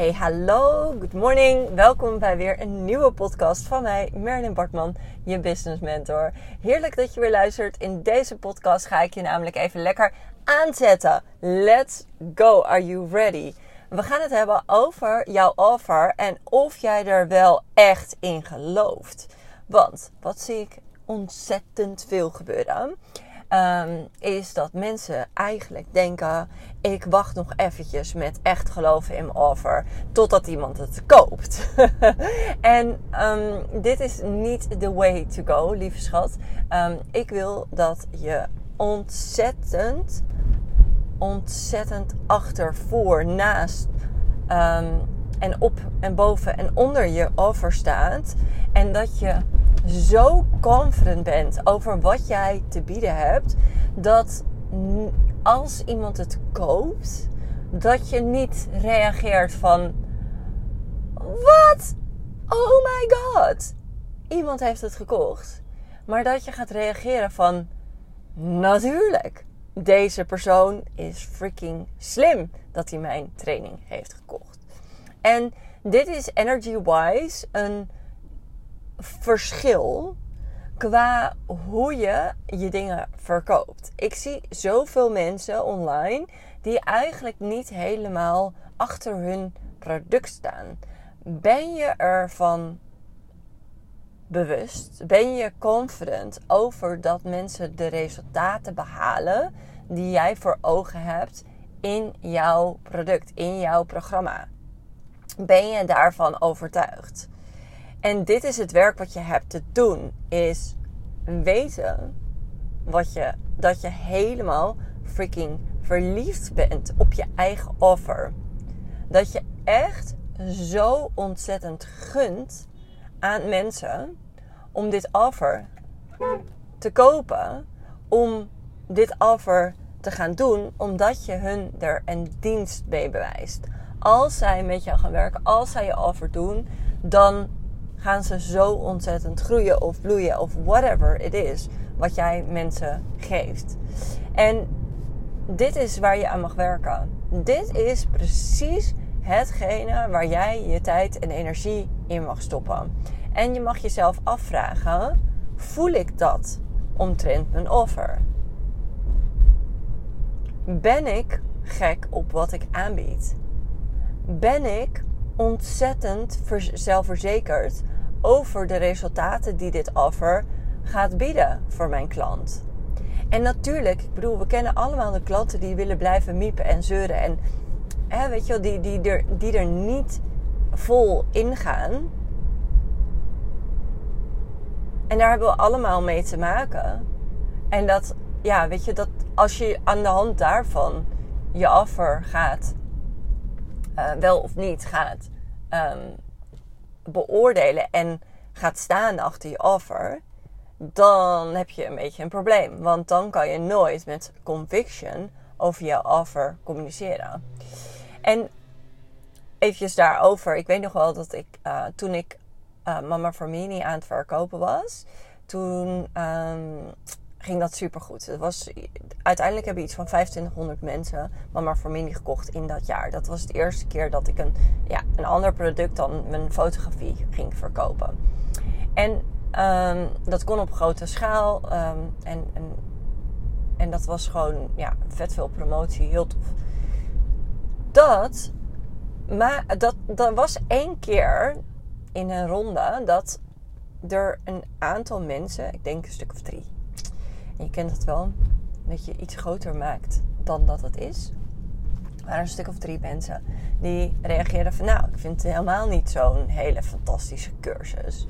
Hey, hallo, good morning. Welkom bij weer een nieuwe podcast van mij, Merlin Bartman, je business mentor. Heerlijk dat je weer luistert. In deze podcast ga ik je namelijk even lekker aanzetten. Let's go. Are you ready? We gaan het hebben over jouw offer en of jij er wel echt in gelooft. Want wat zie ik ontzettend veel gebeuren? Um, is dat mensen eigenlijk denken: ik wacht nog eventjes met echt geloven in mijn offer totdat iemand het koopt. en um, dit is niet the way to go, lieve schat. Um, ik wil dat je ontzettend, ontzettend achter, voor, naast en op en boven en onder je offer staat. En dat je zo confident bent over wat jij te bieden hebt, dat als iemand het koopt, dat je niet reageert van: Wat? Oh my god! Iemand heeft het gekocht. Maar dat je gaat reageren van: Natuurlijk, deze persoon is freaking slim dat hij mijn training heeft gekocht. En dit is energy-wise een verschil qua hoe je je dingen verkoopt. Ik zie zoveel mensen online die eigenlijk niet helemaal achter hun product staan. Ben je ervan bewust? Ben je confident over dat mensen de resultaten behalen die jij voor ogen hebt in jouw product, in jouw programma? Ben je daarvan overtuigd? En dit is het werk wat je hebt te doen. Is weten wat je, dat je helemaal freaking verliefd bent op je eigen offer. Dat je echt zo ontzettend gunt aan mensen om dit offer te kopen. Om dit offer te gaan doen omdat je hun er een dienst mee bewijst. Als zij met jou gaan werken, als zij je offer doen, dan gaan ze zo ontzettend groeien of bloeien of whatever it is wat jij mensen geeft. En dit is waar je aan mag werken. Dit is precies hetgene waar jij je tijd en energie in mag stoppen. En je mag jezelf afvragen: voel ik dat omtrent mijn offer? Ben ik gek op wat ik aanbied? Ben ik ontzettend zelfverzekerd over de resultaten die dit offer gaat bieden voor mijn klant. En natuurlijk, ik bedoel, we kennen allemaal de klanten die willen blijven miepen en zeuren. En hè, weet je wel, die, die, er, die er niet vol ingaan. En daar hebben we allemaal mee te maken. En dat, ja, weet je, dat als je aan de hand daarvan je offer gaat, uh, wel of niet gaat um, beoordelen en gaat staan achter je offer, dan heb je een beetje een probleem. Want dan kan je nooit met conviction over je offer communiceren. En eventjes daarover. Ik weet nog wel dat ik uh, toen ik uh, Mama Mini aan het verkopen was, toen um, ging dat super goed. Het was, uiteindelijk hebben iets van 2500 mensen Mama Mini gekocht in dat jaar. Dat was de eerste keer dat ik een, ja, een ander product dan mijn fotografie ging verkopen. En um, dat kon op grote schaal. Um, en, en, dat was gewoon ja, vet veel promotie, heel tof. Dat, maar dat, dat was één keer in een ronde dat er een aantal mensen, ik denk een stuk of drie, je kent het wel, dat je iets groter maakt dan dat het is. Er waren een stuk of drie mensen die reageerden van nou, ik vind het helemaal niet zo'n hele fantastische cursus.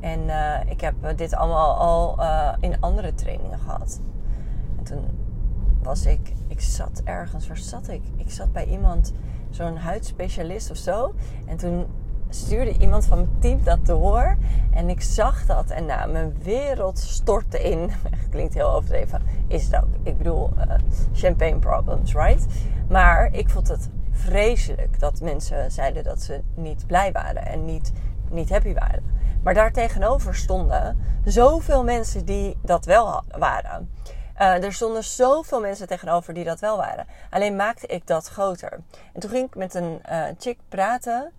En uh, ik heb dit allemaal al uh, in andere trainingen gehad. En toen was ik, ik zat ergens, waar zat ik? Ik zat bij iemand, zo'n huidspecialist of zo. En toen stuurde iemand van mijn team dat door. En ik zag dat en nou, mijn wereld stortte in. Klinkt heel overdreven. Is het ook. Ik bedoel, uh, champagne problems, right? Maar ik vond het vreselijk dat mensen zeiden dat ze niet blij waren en niet, niet happy waren. Maar daartegenover stonden zoveel mensen die dat wel waren. Uh, er stonden zoveel mensen tegenover die dat wel waren. Alleen maakte ik dat groter. En toen ging ik met een uh, chick praten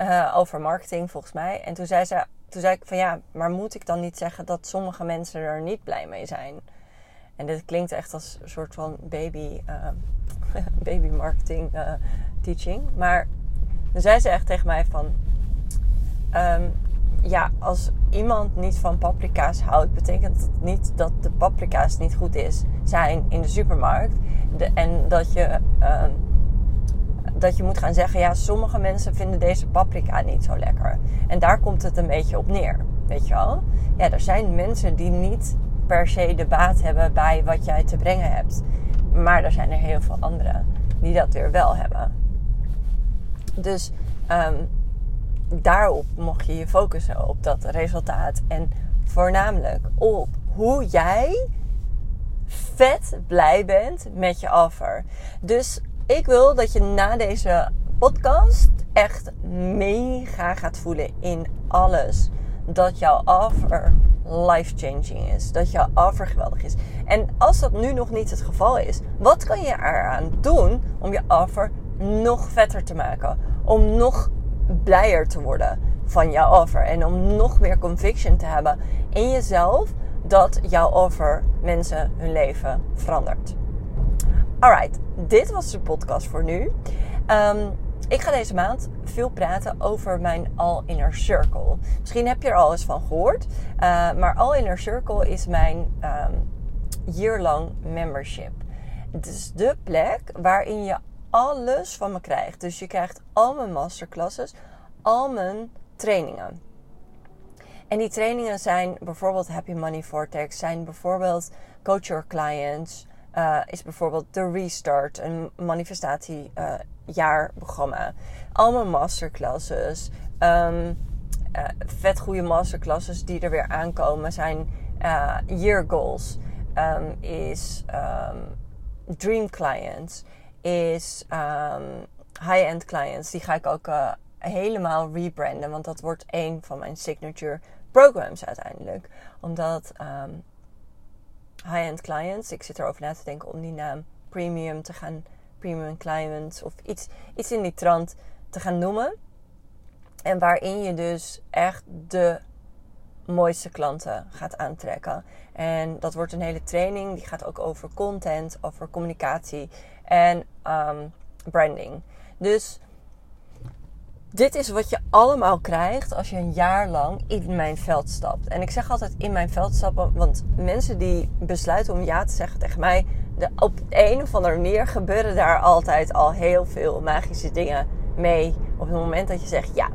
uh, over marketing, volgens mij. En toen zei, ze, toen zei ik van ja, maar moet ik dan niet zeggen dat sommige mensen er niet blij mee zijn? En dit klinkt echt als een soort van baby, baby marketing teaching. Maar dan zei ze echt tegen mij van... Um, ja, als iemand niet van paprika's houdt, betekent het niet dat de paprika's niet goed is, zijn in de supermarkt. De, en dat je, uh, dat je moet gaan zeggen, ja, sommige mensen vinden deze paprika niet zo lekker. En daar komt het een beetje op neer, weet je wel. Ja, er zijn mensen die niet per se de baat hebben bij wat jij te brengen hebt. Maar er zijn er heel veel anderen die dat weer wel hebben. Dus um, daarop mocht je je focussen op dat resultaat. En voornamelijk op hoe jij vet blij bent met je offer. Dus ik wil dat je na deze podcast echt mega gaat voelen in alles. Dat jouw offer life-changing is. Dat jouw offer geweldig is. En als dat nu nog niet het geval is, wat kan je eraan doen om je offer nog vetter te maken? Om nog blijer te worden van jouw offer. En om nog meer conviction te hebben in jezelf dat jouw offer mensen hun leven verandert. Alright, dit was de podcast voor nu. Um, ik ga deze maand veel praten over mijn All Inner Circle. Misschien heb je er al eens van gehoord. Uh, maar All Inner Circle is mijn um, year-long membership. Het is de plek waarin je alles van me krijgt. Dus je krijgt al mijn masterclasses, al mijn trainingen. En die trainingen zijn bijvoorbeeld Happy Money Vortex, zijn bijvoorbeeld Coach Your Clients, uh, is bijvoorbeeld de Restart, een manifestatiejaarprogramma. Uh, al mijn masterclasses, um, vet goede masterclasses die er weer aankomen zijn uh, Year Goals, um, is um, Dream Clients is high-end clients. Die ga ik ook helemaal rebranden. Want dat wordt een van mijn signature programs uiteindelijk. Omdat high-end clients, ik zit erover na te denken om die naam premium te gaan, premium clients of iets, iets in die trant te gaan noemen. En waarin je dus echt de mooiste klanten gaat aantrekken. En dat wordt een hele training. Die gaat ook over content, over communicatie en um, branding. Dus dit is wat je allemaal krijgt als je een jaar lang in mijn veld stapt. En ik zeg altijd in mijn veld stappen, want mensen die besluiten om ja te zeggen tegen mij, de, op een of andere manier gebeuren daar altijd al heel veel magische dingen mee. Op het moment dat je zegt ja.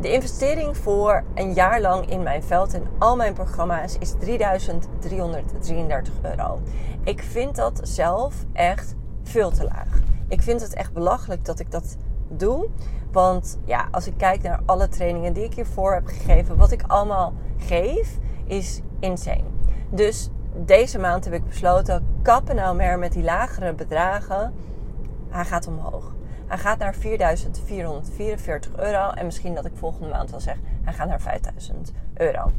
De investering voor een jaar lang in mijn veld en al mijn programma's is 3333 euro. Ik vind dat zelf echt veel te laag. Ik vind het echt belachelijk dat ik dat doe. Want ja, als ik kijk naar alle trainingen die ik hiervoor heb gegeven, wat ik allemaal geef, is insane. Dus deze maand heb ik besloten, kappen nou meer met die lagere bedragen. Hij gaat omhoog. Hij gaat naar 4.444 euro. En misschien dat ik volgende maand wel zeg, hij gaat naar 5.000 euro.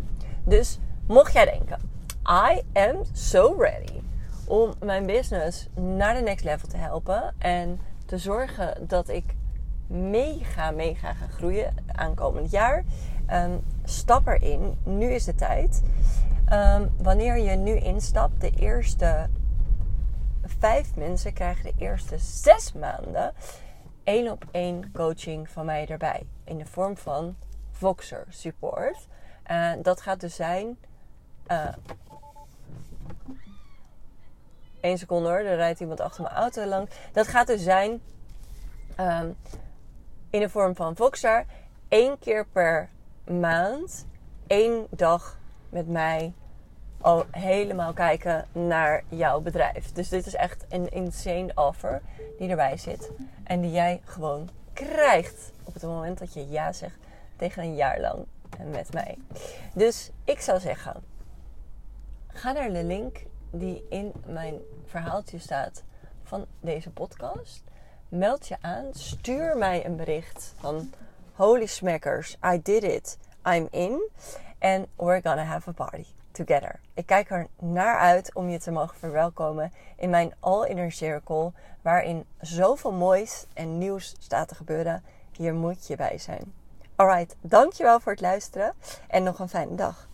Dus mocht jij denken, I am so ready om mijn business naar de next level te helpen. En te zorgen dat ik mega, mega ga groeien aankomend jaar. Um, stap erin. Nu is de tijd. Um, wanneer je nu instapt, de eerste vijf mensen krijgen de eerste zes maanden één op één coaching van mij erbij. In de vorm van Voxer support. Uh, dat gaat dus zijn. Uh, 1 seconde hoor, er rijdt iemand achter mijn auto lang. Dat gaat dus zijn um, in de vorm van Voxer. één keer per maand, één dag met mij al helemaal kijken naar jouw bedrijf. Dus dit is echt een insane offer die erbij zit. En die jij gewoon krijgt op het moment dat je ja zegt tegen een jaar lang met mij. Dus ik zou zeggen, ga naar de link die in mijn verhaaltje staat van deze podcast. Meld je aan, stuur mij een bericht van Holy smackers, I did it, I'm in and we're gonna have a party. together. Ik kijk er naar uit om je te mogen verwelkomen in mijn All Inner Circle, waarin zoveel moois en nieuws staat te gebeuren. Hier moet je bij zijn. Alright, dankjewel voor het luisteren en nog een fijne dag.